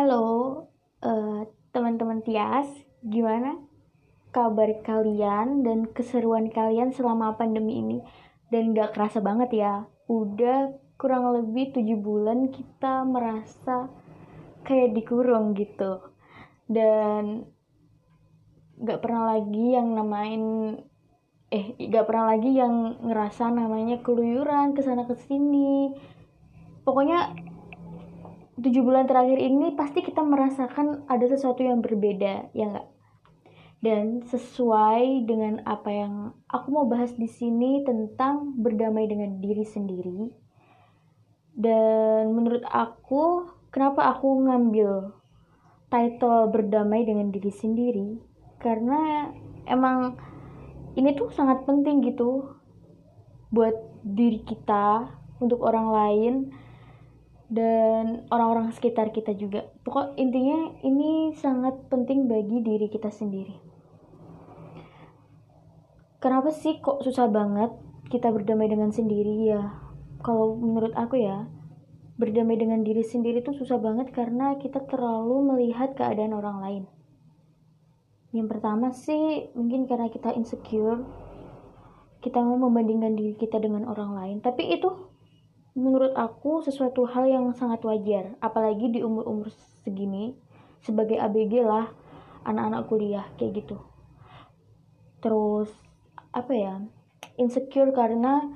Halo, uh, teman-teman Tias, gimana kabar kalian dan keseruan kalian selama pandemi ini? Dan gak kerasa banget ya, udah kurang lebih tujuh bulan kita merasa kayak dikurung gitu. Dan gak pernah lagi yang namain eh gak pernah lagi yang ngerasa namanya keluyuran ke sana ke sini pokoknya tujuh bulan terakhir ini pasti kita merasakan ada sesuatu yang berbeda, ya enggak? Dan sesuai dengan apa yang aku mau bahas di sini tentang berdamai dengan diri sendiri. Dan menurut aku, kenapa aku ngambil title berdamai dengan diri sendiri? Karena emang ini tuh sangat penting gitu buat diri kita, untuk orang lain, dan orang-orang sekitar kita juga. Pokok intinya ini sangat penting bagi diri kita sendiri. Kenapa sih kok susah banget kita berdamai dengan sendiri ya? Kalau menurut aku ya, berdamai dengan diri sendiri tuh susah banget karena kita terlalu melihat keadaan orang lain. Yang pertama sih mungkin karena kita insecure, kita mau membandingkan diri kita dengan orang lain, tapi itu menurut aku sesuatu hal yang sangat wajar apalagi di umur-umur segini. Sebagai ABG lah anak-anak kuliah kayak gitu. Terus apa ya insecure karena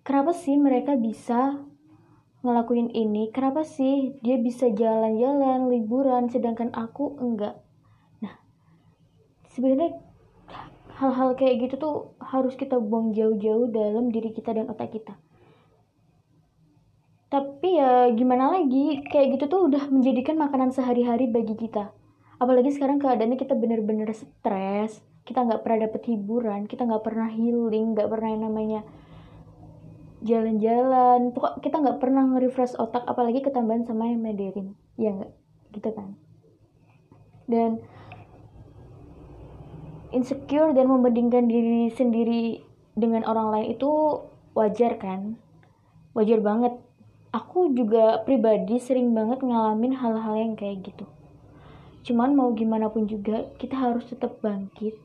kenapa sih mereka bisa ngelakuin ini? Kenapa sih dia bisa jalan-jalan liburan sedangkan aku enggak? Nah sebenarnya hal-hal kayak gitu tuh harus kita buang jauh-jauh dalam diri kita dan otak kita ya gimana lagi? Kayak gitu tuh udah menjadikan makanan sehari-hari bagi kita. Apalagi sekarang keadaannya kita bener-bener stres kita nggak pernah dapet hiburan kita nggak pernah healing nggak pernah yang namanya jalan-jalan. Pokok kita nggak pernah nge-refresh otak apalagi ketambahan sama yang mederin ya nggak? Gitu kan. Dan insecure dan membandingkan diri sendiri dengan orang lain itu wajar kan? Wajar banget aku juga pribadi sering banget ngalamin hal-hal yang kayak gitu. Cuman mau gimana pun juga kita harus tetap bangkit.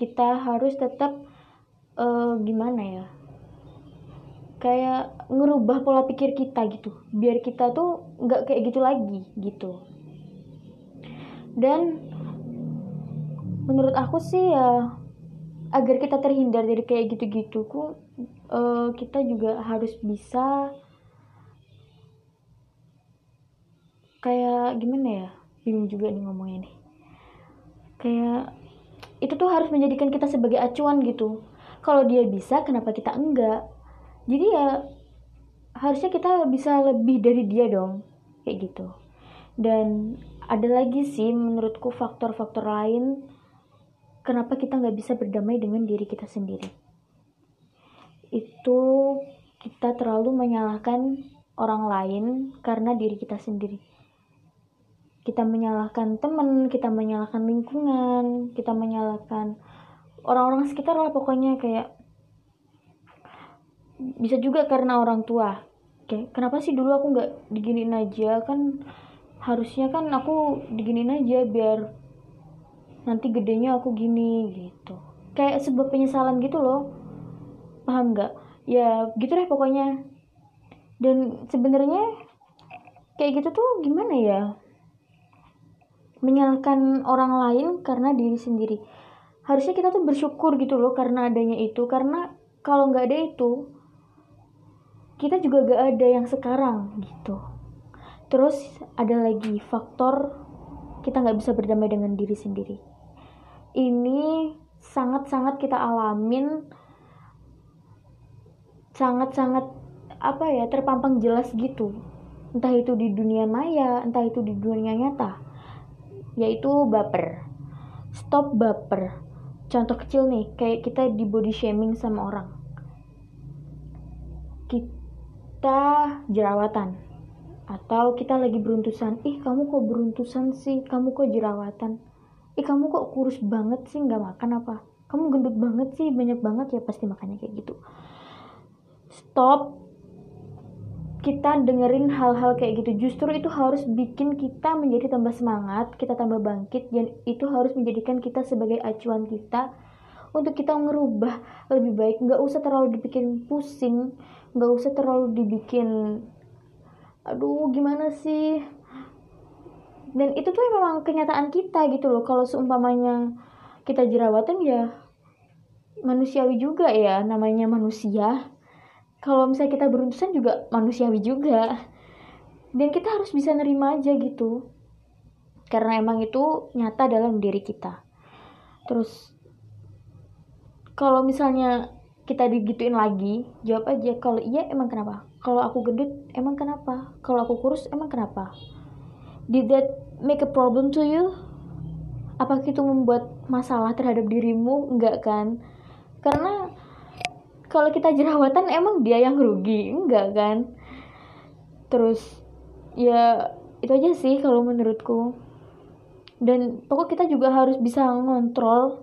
Kita harus tetap uh, gimana ya? Kayak ngerubah pola pikir kita gitu. Biar kita tuh nggak kayak gitu lagi gitu. Dan menurut aku sih ya agar kita terhindar dari kayak gitu-gitu uh, kita juga harus bisa kayak gimana ya? Bingung juga nih ngomongnya nih. Kayak itu tuh harus menjadikan kita sebagai acuan gitu. Kalau dia bisa kenapa kita enggak? Jadi ya harusnya kita bisa lebih dari dia dong kayak gitu. Dan ada lagi sih menurutku faktor-faktor lain kenapa kita nggak bisa berdamai dengan diri kita sendiri. Itu kita terlalu menyalahkan orang lain karena diri kita sendiri kita menyalahkan teman, kita menyalahkan lingkungan, kita menyalahkan orang-orang sekitar lah pokoknya kayak bisa juga karena orang tua. Kayak kenapa sih dulu aku nggak diginin aja kan harusnya kan aku diginin aja biar nanti gedenya aku gini gitu. Kayak sebuah penyesalan gitu loh. Paham nggak? Ya gitu deh pokoknya. Dan sebenarnya kayak gitu tuh gimana ya? Menyalahkan orang lain karena diri sendiri. Harusnya kita tuh bersyukur gitu loh karena adanya itu. Karena kalau nggak ada itu kita juga gak ada yang sekarang gitu. Terus ada lagi faktor kita nggak bisa berdamai dengan diri sendiri. Ini sangat-sangat kita alamin sangat-sangat apa ya terpampang jelas gitu. Entah itu di dunia maya entah itu di dunia nyata yaitu baper. Stop baper. Contoh kecil nih, kayak kita di body shaming sama orang. Kita jerawatan. Atau kita lagi beruntusan, ih kamu kok beruntusan sih, kamu kok jerawatan. Ih kamu kok kurus banget sih, nggak makan apa? Kamu gendut banget sih, banyak banget ya pasti makannya kayak gitu. Stop kita dengerin hal-hal kayak gitu. Justru itu harus bikin kita menjadi tambah semangat kita tambah bangkit dan itu harus menjadikan kita sebagai acuan kita untuk kita ngerubah lebih baik. Nggak usah terlalu dibikin pusing nggak usah terlalu dibikin aduh gimana sih? Dan itu tuh memang kenyataan kita gitu loh. Kalau seumpamanya kita jerawatan ya manusiawi juga ya namanya manusia kalau misalnya kita beruntusan juga manusiawi juga. Dan kita harus bisa nerima aja gitu. Karena emang itu nyata dalam diri kita. Terus kalau misalnya kita digituin lagi jawab aja kalau iya emang kenapa? Kalau aku gendut emang kenapa? Kalau aku kurus emang kenapa? Did that make a problem to you? Apakah itu membuat masalah terhadap dirimu? Enggak kan? Karena kalau kita jerawatan emang dia yang rugi? Enggak kan? Terus ya itu aja sih kalau menurutku. Dan pokok kita juga harus bisa ngontrol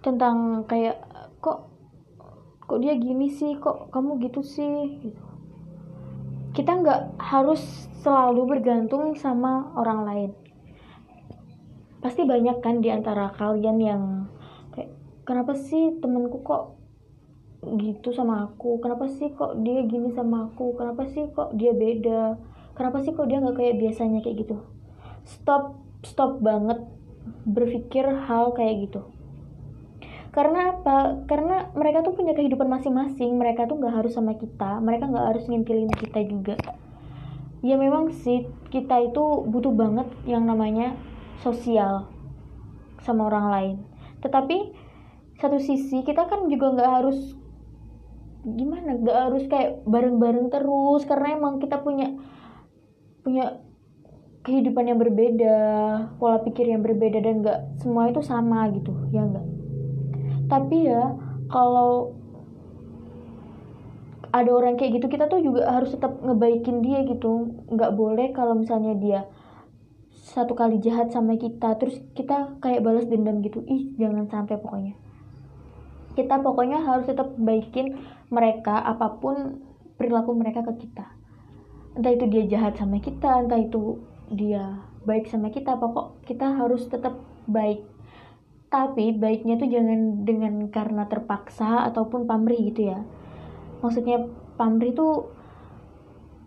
tentang kayak kok kok dia gini sih? Kok kamu gitu sih? Gitu. Kita nggak harus selalu bergantung sama orang lain. Pasti banyak kan di antara kalian yang kayak kenapa sih temenku kok gitu sama aku. Kenapa sih kok dia gini sama aku? Kenapa sih kok dia beda? Kenapa sih kok dia nggak kayak biasanya kayak gitu? Stop stop banget berpikir hal kayak gitu. Karena apa? Karena mereka tuh punya kehidupan masing-masing. Mereka tuh nggak harus sama kita. Mereka nggak harus ngintilin kita juga. Ya memang sih kita itu butuh banget yang namanya sosial sama orang lain. Tetapi satu sisi kita kan juga nggak harus gimana? Gak harus kayak bareng-bareng terus karena emang kita punya punya kehidupan yang berbeda pola pikir yang berbeda dan gak semua itu sama gitu ya enggak tapi ya kalau ada orang kayak gitu kita tuh juga harus tetap ngebaikin dia gitu. Nggak boleh kalau misalnya dia satu kali jahat sama kita terus kita kayak balas dendam gitu. Ih jangan sampai pokoknya kita pokoknya harus tetap baikin mereka apa pun perilaku mereka ke kita. Entah itu dia jahat sama kita entah itu dia baik sama kita pokok kita harus tetap baik. Tapi baiknya tuh jangan dengan karena terpaksa ataupun pamrih gitu ya. Maksudnya pamrih tuh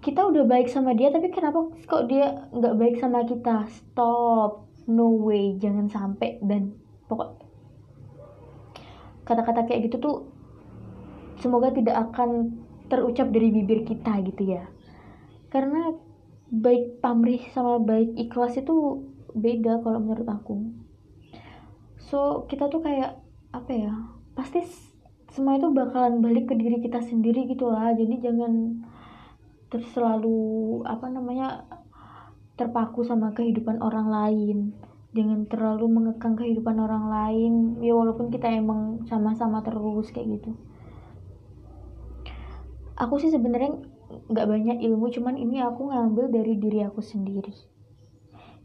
kita udah baik sama dia tapi kenapa kok dia nggak baik sama kita? Stop. No way. Jangan sampai. Dan pokok kata-kata kayak gitu tuh semoga tidak akan terucap dari bibir kita gitu ya. Karena baik pamrih sama baik ikhlas itu beda kalau menurut aku. So kita tuh kayak apa ya pasti semua itu bakalan balik ke diri kita sendiri gitu lah. Jadi jangan terus selalu apa namanya terpaku sama kehidupan orang lain dengan terlalu mengekang kehidupan orang lain. Ya walaupun kita emang sama-sama terus kayak gitu. Aku sih sebenarnya nggak banyak ilmu cuman ini aku ngambil dari diri aku sendiri.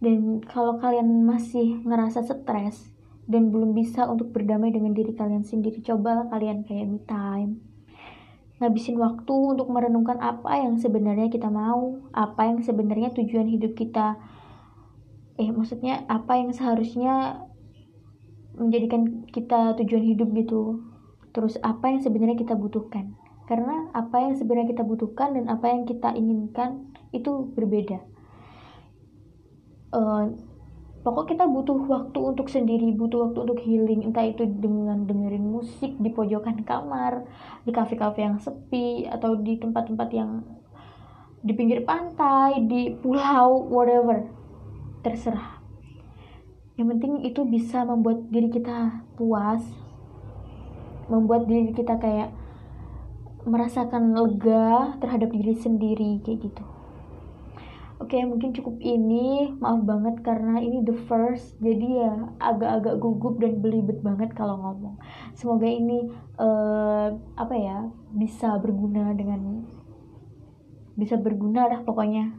Dan kalau kalian masih ngerasa stres dan belum bisa untuk berdamai dengan diri kalian sendiri coba kalian kayak me time. Ngabisin waktu untuk merenungkan apa yang sebenarnya kita mau apa yang sebenarnya tujuan hidup kita eh maksudnya apa yang seharusnya menjadikan kita tujuan hidup gitu? Terus apa yang sebenarnya kita butuhkan? Karena apa yang sebenarnya kita butuhkan dan apa yang kita inginkan itu berbeda. Uh, pokok kita butuh waktu untuk sendiri butuh waktu untuk healing. Entah itu dengan dengerin musik di pojokan kamar di kafe-kafe yang sepi atau di tempat-tempat yang di pinggir pantai di pulau whatever terserah yang penting itu bisa membuat diri kita puas membuat diri kita kayak merasakan lega terhadap diri sendiri kayak gitu Oke, mungkin cukup ini. Maaf banget karena ini the first, jadi ya agak-agak gugup dan belibet banget kalau ngomong. Semoga ini uh, apa ya bisa berguna dengan bisa berguna lah pokoknya.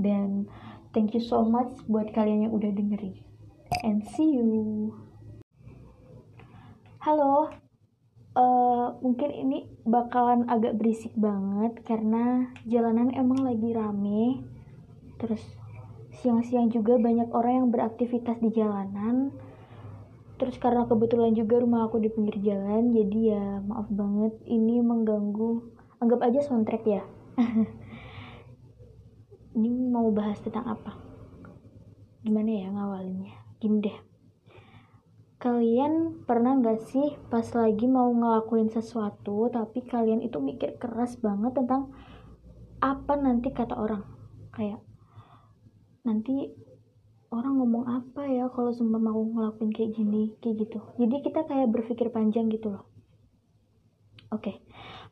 Dan Thank you so much buat kalian yang udah dengerin. And see you. Halo. uh, mungkin ini bakalan agak berisik banget karena jalanan emang lagi rame terus siang-siang juga banyak orang yang beraktivitas di jalanan terus karena kebetulan juga rumah aku di pinggir jalan jadi ya maaf banget ini mengganggu anggap aja soundtrack ya ini mau bahas tentang apa? Gimana ya ngawalinnya? Gini deh. Kalian pernah gak sih pas lagi mau ngelakuin sesuatu tapi kalian itu mikir keras banget tentang apa nanti kata orang? Kayak nanti orang ngomong apa ya kalau sempat mau ngelakuin kayak gini kayak gitu. Jadi kita kayak berpikir panjang gitu loh. Oke. okay.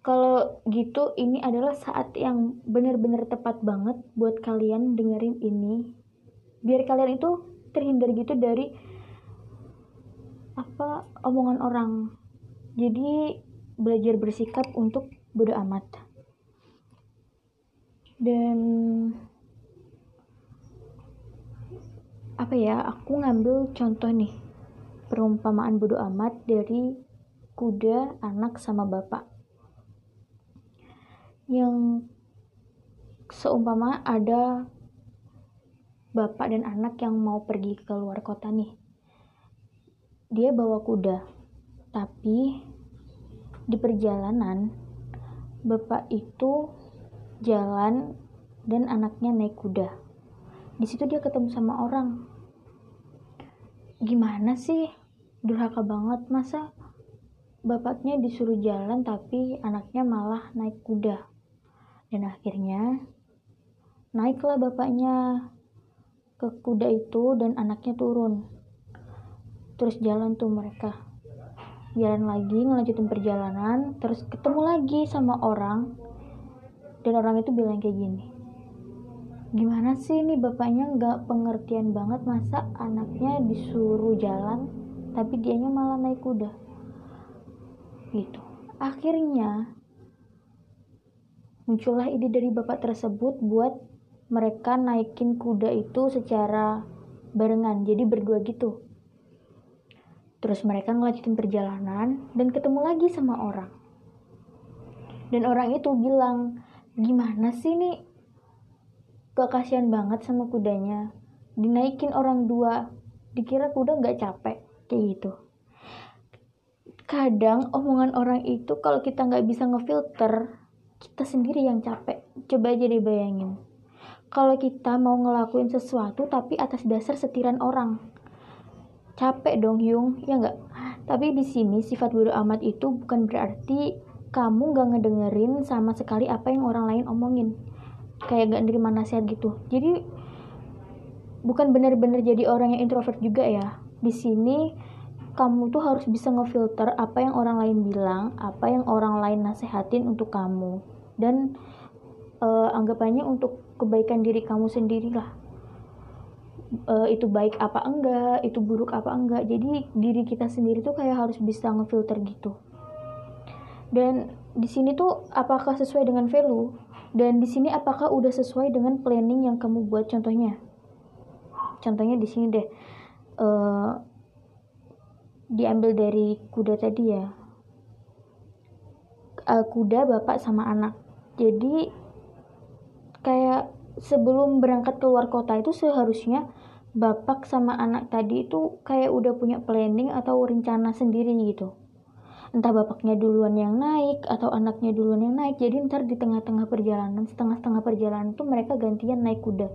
Kalau gitu ini adalah saat yang benar-benar tepat banget buat kalian dengerin ini. Biar kalian itu terhindar gitu dari apa omongan orang. Jadi belajar bersikap untuk bodo amat. Dan apa ya aku ngambil contoh nih. Perumpamaan bodoh amat dari kuda anak sama bapak yang seumpama ada bapak dan anak yang mau pergi ke luar kota nih. Dia bawa kuda tapi di perjalanan bapak itu jalan dan anaknya naik kuda. Di situ dia ketemu sama orang. Gimana sih? Durhaka banget. Masa bapaknya disuruh jalan tapi anaknya malah naik kuda dan akhirnya naiklah bapaknya ke kuda itu dan anaknya turun. Terus jalan tuh mereka. Jalan lagi ngelanjutin perjalanan terus ketemu lagi sama orang. Dan orang itu bilang kayak gini gimana sih ini bapaknya nggak pengertian banget masa anaknya disuruh jalan tapi dianya malah naik kuda? Gitu. Akhirnya muncullah ide dari bapak tersebut buat mereka naikin kuda itu secara barengan jadi berdua gitu. Terus mereka ngelanjutin perjalanan dan ketemu lagi sama orang. Dan orang itu bilang gimana sih nih? Gak kasihan banget sama kudanya. Dinaikin orang dua dikira kuda gak capek kayak gitu. Kadang omongan orang itu kalau kita nggak bisa ngefilter kita sendiri yang capek. Coba aja dibayangin kalau kita mau ngelakuin sesuatu tapi atas dasar setiran orang. Capek dong Yung. Ya nggak? Tapi di sini sifat bodo amat itu bukan berarti kamu nggak ngedengerin sama sekali apa yang orang lain omongin. Kayak gak nerima nasihat gitu. Jadi bukan benar-benar jadi orang yang introvert juga ya. Di sini kamu tuh harus bisa ngefilter apa yang orang lain bilang apa yang orang lain nasehatin untuk kamu dan uh, anggapannya untuk kebaikan diri kamu sendiri lah uh, itu baik apa enggak itu buruk apa enggak jadi diri kita sendiri tuh kayak harus bisa ngefilter gitu dan di sini tuh apakah sesuai dengan value dan di sini apakah udah sesuai dengan planning yang kamu buat contohnya? Contohnya di sini deh. Uh, diambil dari kuda tadi ya. Kuda bapak sama anak. Jadi kayak sebelum berangkat keluar kota itu seharusnya bapak sama anak tadi itu kayak udah punya planning atau rencana sendiri gitu. Entah bapaknya duluan yang naik atau anaknya duluan yang naik jadi ntar di tengah-tengah perjalanan setengah-setengah perjalanan itu mereka gantian naik kuda.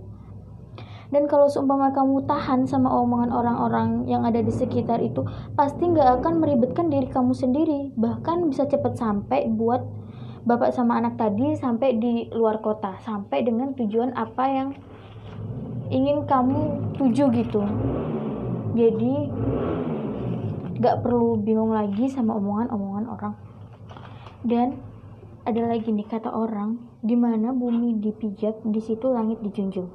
Dan kalau seumpama kamu tahan sama omongan orang-orang yang ada di sekitar itu pasti nggak akan meribetkan diri kamu sendiri. Bahkan bisa cepat sampai buat bapak sama anak tadi sampai di luar kota sampai dengan tujuan apa yang ingin kamu tuju gitu. Jadi gak perlu bingung lagi sama omongan-omongan orang. Dan ada lagi nih kata orang di mana bumi dipijak di situ langit dijunjung.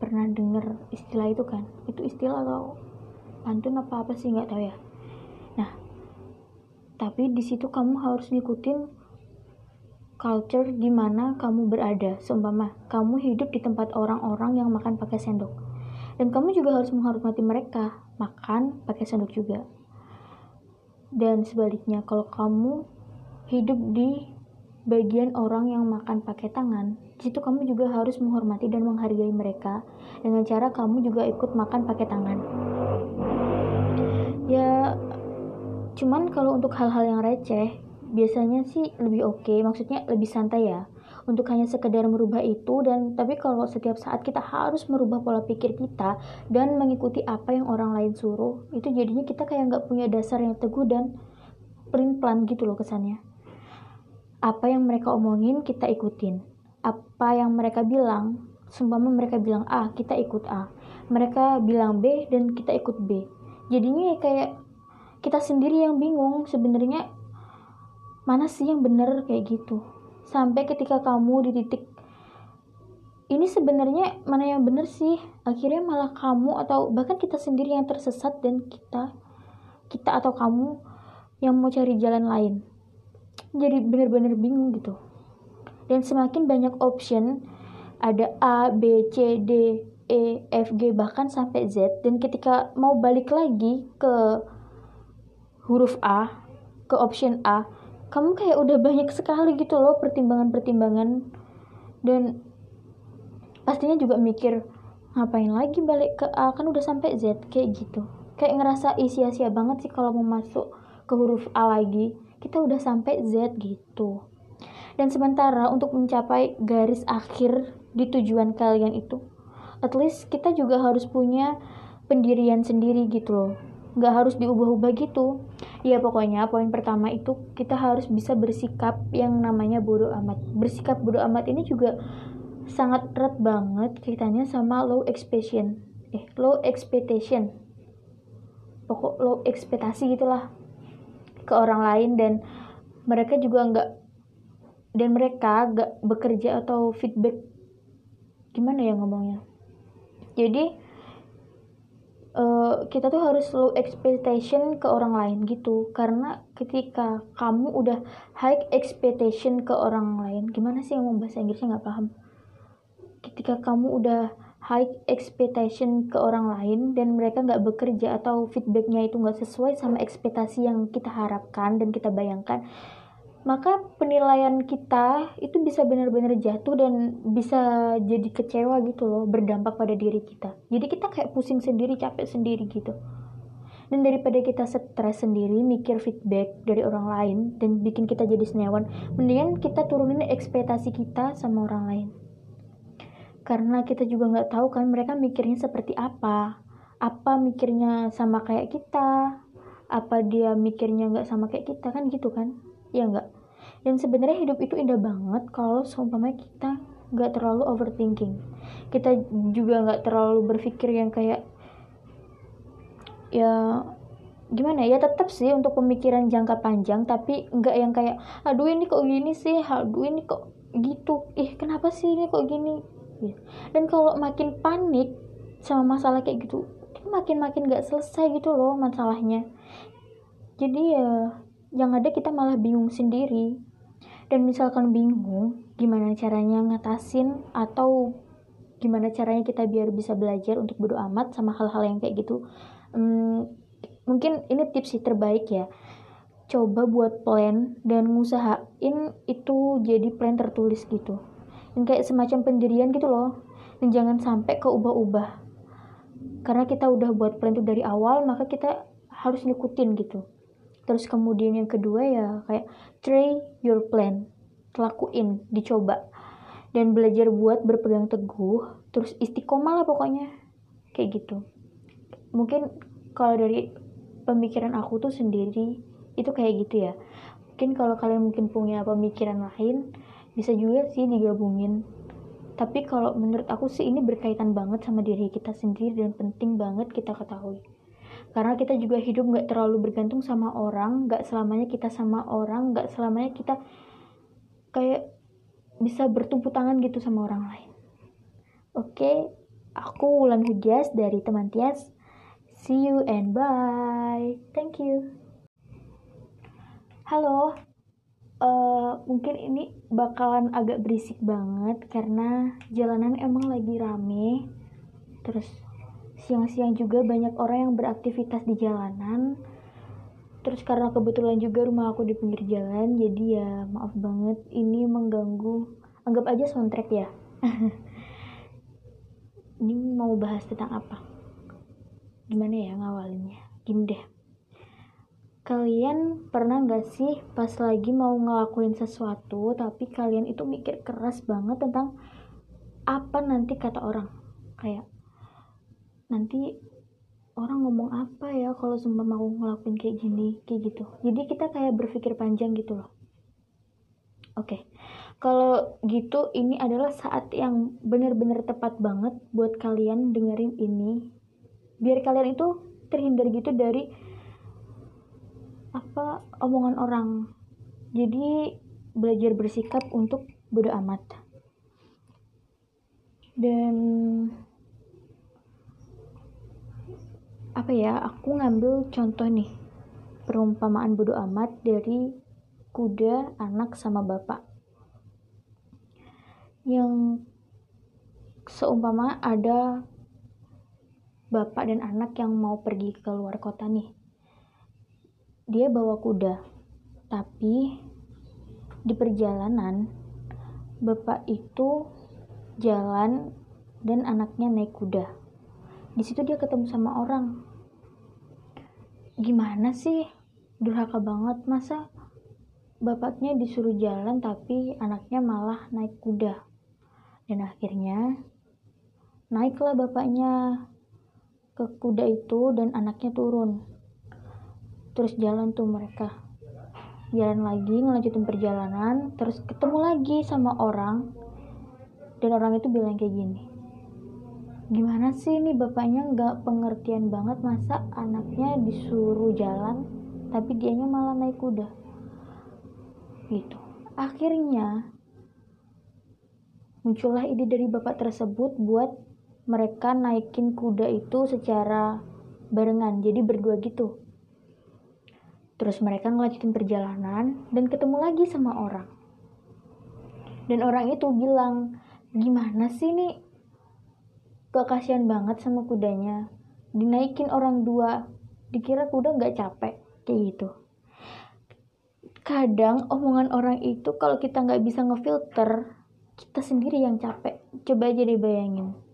Pernah denger istilah itu kan? Itu istilah atau pantun apa apa sih nggak tahu ya tapi di situ kamu harus ngikutin culture di mana kamu berada. Seumpama kamu hidup di tempat orang-orang yang makan pakai sendok. Dan kamu juga harus menghormati mereka makan pakai sendok juga. Dan sebaliknya kalau kamu hidup di bagian orang yang makan pakai tangan situ kamu juga harus menghormati dan menghargai mereka. Dengan cara kamu juga ikut makan pakai tangan. Ya cuman kalau untuk hal-hal yang receh biasanya sih lebih oke okay, maksudnya lebih santai ya. Untuk hanya sekedar merubah itu dan tapi kalau setiap saat kita harus merubah pola pikir kita dan mengikuti apa yang orang lain suruh itu jadinya kita kayak nggak punya dasar yang teguh dan plan plan gitu loh kesannya. Apa yang mereka omongin kita ikutin. Apa yang mereka bilang seumpama mereka bilang A kita ikut A. Mereka bilang B dan kita ikut B. Jadinya kayak kita sendiri yang bingung sebenarnya mana sih yang bener kayak gitu. Sampai ketika kamu di titik ini sebenarnya mana yang benar sih? Akhirnya malah kamu atau bahkan kita sendiri yang tersesat dan kita kita atau kamu yang mau cari jalan lain. Jadi benar-benar bingung gitu. Dan semakin banyak option ada A, B, C, D, E, F, G bahkan sampai Z. Dan ketika mau balik lagi ke huruf A ke option A kamu kayak udah banyak sekali gitu loh pertimbangan-pertimbangan. Dan pastinya juga mikir ngapain lagi balik ke A? Kan udah sampai Z kayak gitu. Kayak ngerasa sia-sia banget sih kalau mau masuk ke huruf A lagi. Kita udah sampai Z gitu. Dan sementara untuk mencapai garis akhir di tujuan kalian itu at least kita juga harus punya pendirian sendiri gitu loh nggak harus diubah-ubah gitu. Ya pokoknya poin pertama itu kita harus bisa bersikap yang namanya bodoh amat. Bersikap bodoh amat ini juga sangat erat banget ceritanya sama low expectation. Eh low expectation. Pokok low ekspektasi gitulah ke orang lain dan mereka juga nggak dan mereka nggak bekerja atau feedback. Gimana ya ngomongnya? Jadi uh, kita tuh harus low expectation ke orang lain gitu. Karena ketika kamu udah high expectation ke orang lain gimana sih yang bahasa Inggrisnya nggak paham? Ketika kamu udah high expectation ke orang lain dan mereka nggak bekerja atau feedbacknya itu nggak sesuai sama ekspektasi yang kita harapkan dan kita bayangkan maka penilaian kita itu bisa benar-benar jatuh dan bisa jadi kecewa gitu loh berdampak pada diri kita. Jadi kita kayak pusing sendiri capek sendiri gitu. Dan daripada kita stres sendiri mikir feedback dari orang lain dan bikin kita jadi senewan mendingan kita turunin ekspektasi kita sama orang lain. Karena kita juga nggak tahu kan mereka mikirnya seperti apa. Apa mikirnya sama kayak kita? Apa dia mikirnya nggak sama kayak kita? Kan gitu kan? Ya nggak dan sebenarnya hidup itu indah banget kalau seumpama kita nggak terlalu overthinking. Kita juga nggak terlalu berpikir yang kayak ya gimana ya tetap sih untuk pemikiran jangka panjang tapi nggak yang kayak aduh ini kok gini sih? Aduh ini kok gitu? Ih kenapa sih ini kok gini? Ya. dan kalau makin panik sama masalah kayak gitu makin makin nggak selesai gitu loh masalahnya. Jadi ya yang ada kita malah bingung sendiri dan misalkan bingung gimana caranya ngatasin atau gimana caranya kita biar bisa belajar untuk bodo amat sama hal-hal yang kayak gitu. Hmm, mungkin ini tips sih terbaik ya. Coba buat plan dan ngusahain itu jadi plan tertulis gitu. Dan kayak semacam pendirian gitu loh. Dan jangan sampai keubah-ubah. Karena kita udah buat plan itu dari awal maka kita harus ngikutin gitu terus kemudian yang kedua ya kayak try your plan. Lakuin dicoba. Dan belajar buat berpegang teguh terus istiqomah lah pokoknya. Kayak gitu. Mungkin kalau dari pemikiran aku tuh sendiri itu kayak gitu ya. Mungkin kalau kalian mungkin punya pemikiran lain bisa juga sih digabungin. Tapi kalau menurut aku sih ini berkaitan banget sama diri kita sendiri dan penting banget kita ketahui karena kita juga hidup nggak terlalu bergantung sama orang nggak selamanya kita sama orang nggak selamanya kita kayak bisa bertumpu tangan gitu sama orang lain. Oke aku Wulan Hujas dari teman Tias. See you and bye. Thank you. Halo. Uh, mungkin ini bakalan agak berisik banget karena jalanan emang lagi rame. Terus siang-siang juga banyak orang yang beraktivitas di jalanan. Terus karena kebetulan juga rumah aku di pinggir jalan jadi ya maaf banget ini mengganggu. Anggap aja soundtrack ya. Ini mau bahas tentang apa? Gimana ya ngawalinnya? Gini deh. Kalian pernah gak sih pas lagi mau ngelakuin sesuatu tapi kalian itu mikir keras banget tentang apa nanti kata orang? Kayak nanti orang ngomong apa ya kalau semua mau ngelakuin kayak gini kayak gitu. Jadi kita kayak berpikir panjang gitu loh. Oke. Okay. kalau gitu ini adalah saat yang benar-benar tepat banget buat kalian dengerin ini. Biar kalian itu terhindar gitu dari apa omongan orang. Jadi belajar bersikap untuk bodo amat. Dan apa ya aku ngambil contoh nih perumpamaan bodoh amat dari kuda anak sama bapak. Yang seumpama ada bapak dan anak yang mau pergi ke luar kota nih. Dia bawa kuda tapi di perjalanan bapak itu jalan dan anaknya naik kuda di situ dia ketemu sama orang. Gimana sih? Durhaka banget. Masa bapaknya disuruh jalan tapi anaknya malah naik kuda. Dan akhirnya naiklah bapaknya ke kuda itu dan anaknya turun. Terus jalan tuh mereka. Jalan lagi ngelanjutin perjalanan terus ketemu lagi sama orang. Dan orang itu bilang kayak gini gimana sih ini bapaknya nggak pengertian banget masa anaknya disuruh jalan tapi dianya malah naik kuda? Gitu. Akhirnya muncullah ide dari bapak tersebut buat mereka naikin kuda itu secara barengan jadi berdua gitu. Terus mereka ngelanjutin perjalanan dan ketemu lagi sama orang. Dan orang itu bilang gimana sih nih gak kasihan banget sama kudanya. Dinaikin orang dua. Dikira kuda gak capek. Kayak gitu. Kadang omongan orang itu kalau kita nggak bisa ngefilter kita sendiri yang capek. Coba aja dibayangin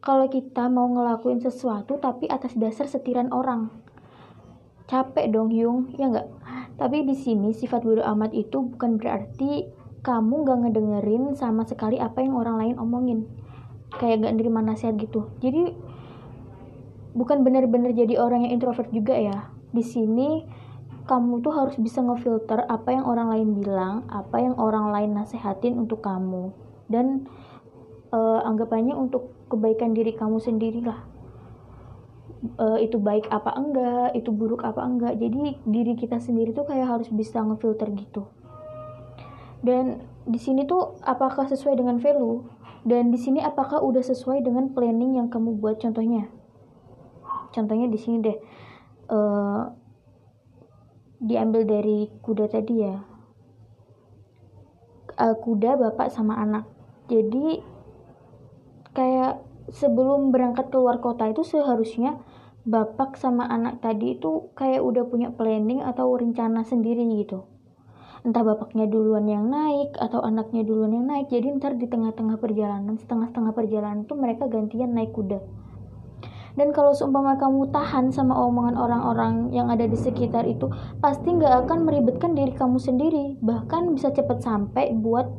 kalau kita mau ngelakuin sesuatu tapi atas dasar setiran orang. Capek dong Hyung. Ya nggak? Tapi di sini sifat bodoh amat itu bukan berarti kamu nggak ngedengerin sama sekali apa yang orang lain omongin kayak gak nerima nasihat gitu. Jadi bukan benar-benar jadi orang yang introvert juga ya. Di sini kamu tuh harus bisa ngefilter apa yang orang lain bilang apa yang orang lain nasehatin untuk kamu. Dan uh, anggapannya untuk kebaikan diri kamu sendiri lah uh, itu baik apa enggak itu buruk apa enggak. Jadi diri kita sendiri tuh kayak harus bisa ngefilter gitu. Dan di sini tuh apakah sesuai dengan value dan di sini apakah udah sesuai dengan planning yang kamu buat contohnya? Contohnya di sini deh. Uh, diambil dari kuda tadi ya. Uh, kuda bapak sama anak. Jadi kayak sebelum berangkat keluar kota itu seharusnya bapak sama anak tadi itu kayak udah punya planning atau rencana sendiri gitu entah bapaknya duluan yang naik atau anaknya duluan yang naik jadi ntar di tengah-tengah perjalanan setengah-setengah perjalanan tuh mereka gantian naik kuda. Dan kalau seumpama kamu tahan sama omongan orang-orang yang ada di sekitar itu pasti nggak akan meribetkan diri kamu sendiri. Bahkan bisa cepat sampai buat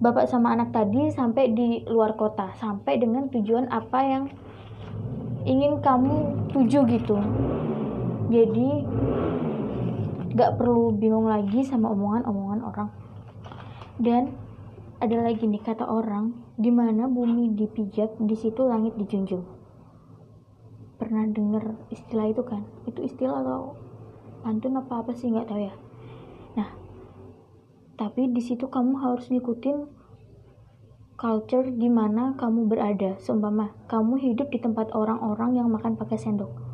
bapak sama anak tadi sampai di luar kota sampai dengan tujuan apa yang ingin kamu tuju gitu. Jadi gak perlu bingung lagi sama omongan-omongan orang. Dan ada lagi nih kata orang di mana bumi dipijak di situ langit dijunjung. Pernah denger istilah itu kan? Itu istilah atau pantun apa apa sih nggak tahu ya. Nah tapi di situ kamu harus ngikutin culture di mana kamu berada. Seumpama kamu hidup di tempat orang-orang yang makan pakai sendok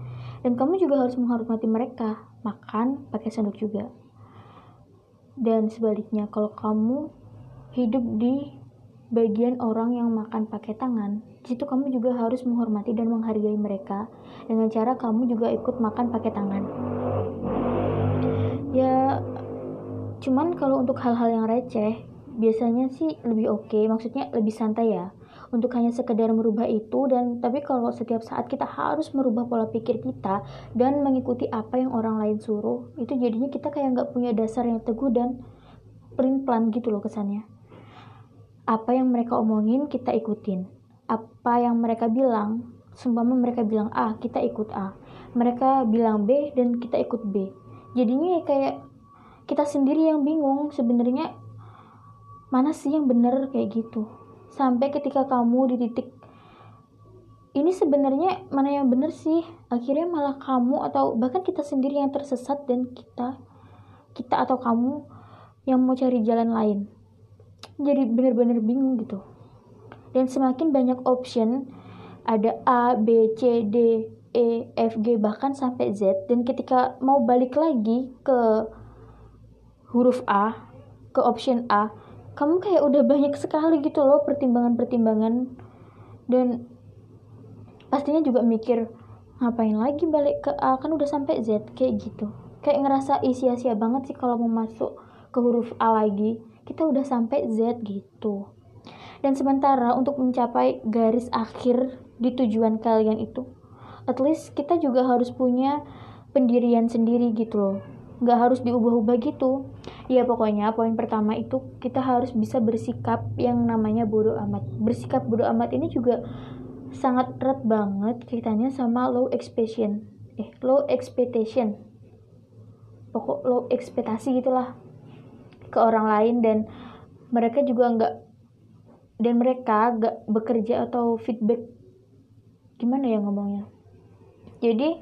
dan kamu juga harus menghormati mereka makan pakai sendok juga. Dan sebaliknya, kalau kamu hidup di bagian orang yang makan pakai tangan, di situ kamu juga harus menghormati dan menghargai mereka dengan cara kamu juga ikut makan pakai tangan. ya cuman kalau untuk hal-hal yang receh biasanya sih lebih oke okay, maksudnya lebih santai ya untuk hanya sekedar merubah itu dan tapi kalau setiap saat kita harus merubah pola pikir kita dan mengikuti apa yang orang lain suruh itu jadinya kita kayak nggak punya dasar yang teguh dan print plan gitu loh kesannya. Apa yang mereka omongin kita ikutin. Apa yang mereka bilang seumpama mereka bilang A kita ikut A. Mereka bilang B dan kita ikut B. Jadinya kayak kita sendiri yang bingung sebenarnya mana sih yang bener kayak gitu sampai ketika kamu di titik ini sebenarnya mana yang benar sih? Akhirnya malah kamu atau bahkan kita sendiri yang tersesat dan kita kita atau kamu yang mau cari jalan lain. Jadi bener-bener bingung gitu. Dan semakin banyak option ada A, B, C, D, E, F, G bahkan sampai Z. Dan ketika mau balik lagi ke huruf A ke option A kamu kayak udah banyak sekali gitu loh pertimbangan-pertimbangan. Dan pastinya juga mikir ngapain lagi balik ke A? Kan udah sampai Z kayak gitu. Kayak ngerasa sia-sia banget sih kalau mau masuk ke huruf A lagi. Kita udah sampai Z gitu. Dan sementara untuk mencapai garis akhir di tujuan kalian itu at least kita juga harus punya pendirian sendiri gitu loh nggak harus diubah-ubah gitu. Ya pokoknya poin pertama itu kita harus bisa bersikap yang namanya bodoh amat. Bersikap bodoh amat ini juga sangat erat banget kaitannya sama low expectation. Eh low expectation. Pokok low ekspektasi gitulah ke orang lain dan mereka juga nggak dan mereka nggak bekerja atau feedback. Gimana ya ngomongnya? Jadi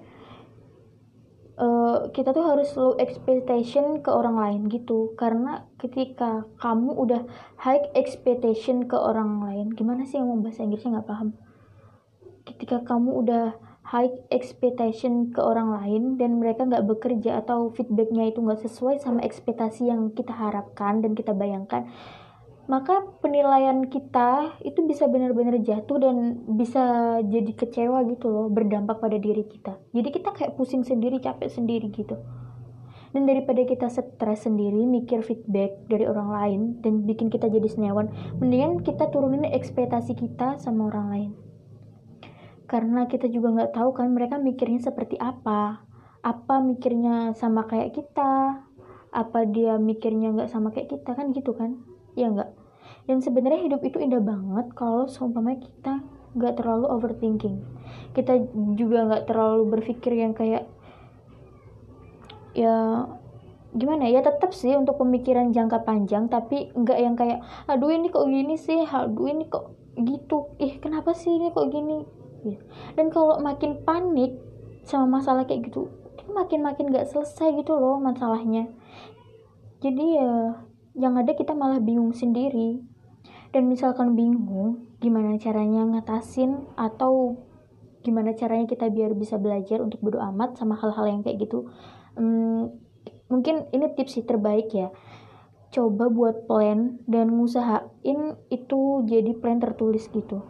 uh, kita tuh harus low expectation ke orang lain gitu. Karena ketika kamu udah high expectation ke orang lain gimana sih ngomong bahasa Inggrisnya? Nggak paham. Ketika kamu udah high expectation ke orang lain dan mereka nggak bekerja atau feedbacknya itu nggak sesuai sama ekspektasi yang kita harapkan dan kita bayangkan maka penilaian kita itu bisa benar-benar jatuh dan bisa jadi kecewa gitu loh berdampak pada diri kita. Jadi kita kayak pusing sendiri capek sendiri gitu. Dan daripada kita stres sendiri mikir feedback dari orang lain dan bikin kita jadi senewan mendingan kita turunin ekspektasi kita sama orang lain. Karena kita juga nggak tahu kan mereka mikirnya seperti apa. Apa mikirnya sama kayak kita? Apa dia mikirnya nggak sama kayak kita? Kan gitu kan ya enggak dan sebenarnya hidup itu indah banget kalau seumpama kita nggak terlalu overthinking. Kita juga nggak terlalu berpikir yang kayak ya gimana ya tetap sih untuk pemikiran jangka panjang tapi nggak yang kayak aduh ini kok gini sih? Aduh ini kok gitu? Ih kenapa sih ini kok gini? Ya. dan kalau makin panik sama masalah kayak gitu makin makin nggak selesai gitu loh masalahnya. Jadi ya yang ada kita malah bingung sendiri. Dan misalkan bingung gimana caranya ngatasin atau gimana caranya kita biar bisa belajar untuk bodo amat sama hal-hal yang kayak gitu. Hmm, mungkin ini tips sih terbaik ya. Coba buat plan dan ngusahain itu jadi plan tertulis gitu.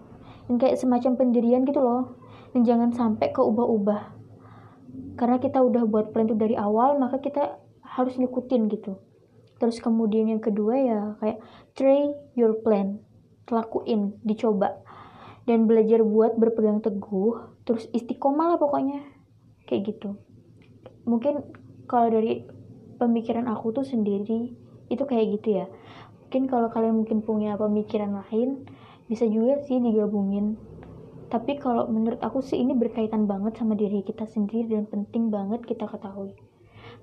Dan kayak semacam pendirian gitu loh. Dan jangan sampai keubah-ubah. Karena kita udah buat plan itu dari awal maka kita harus ngikutin gitu terus kemudian yang kedua ya kayak try your plan. Lakuin dicoba. Dan belajar buat berpegang teguh terus istiqomah lah pokoknya. Kayak gitu. Mungkin kalau dari pemikiran aku tuh sendiri itu kayak gitu ya. Mungkin kalau kalian mungkin punya pemikiran lain bisa juga sih digabungin. Tapi kalau menurut aku sih ini berkaitan banget sama diri kita sendiri dan penting banget kita ketahui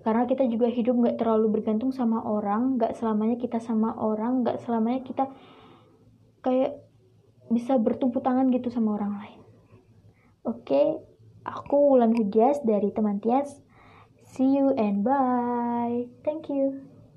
karena kita juga hidup nggak terlalu bergantung sama orang nggak selamanya kita sama orang nggak selamanya kita kayak bisa bertumpu tangan gitu sama orang lain. Oke aku Wulan Hudias dari teman Tias. See you and bye. Thank you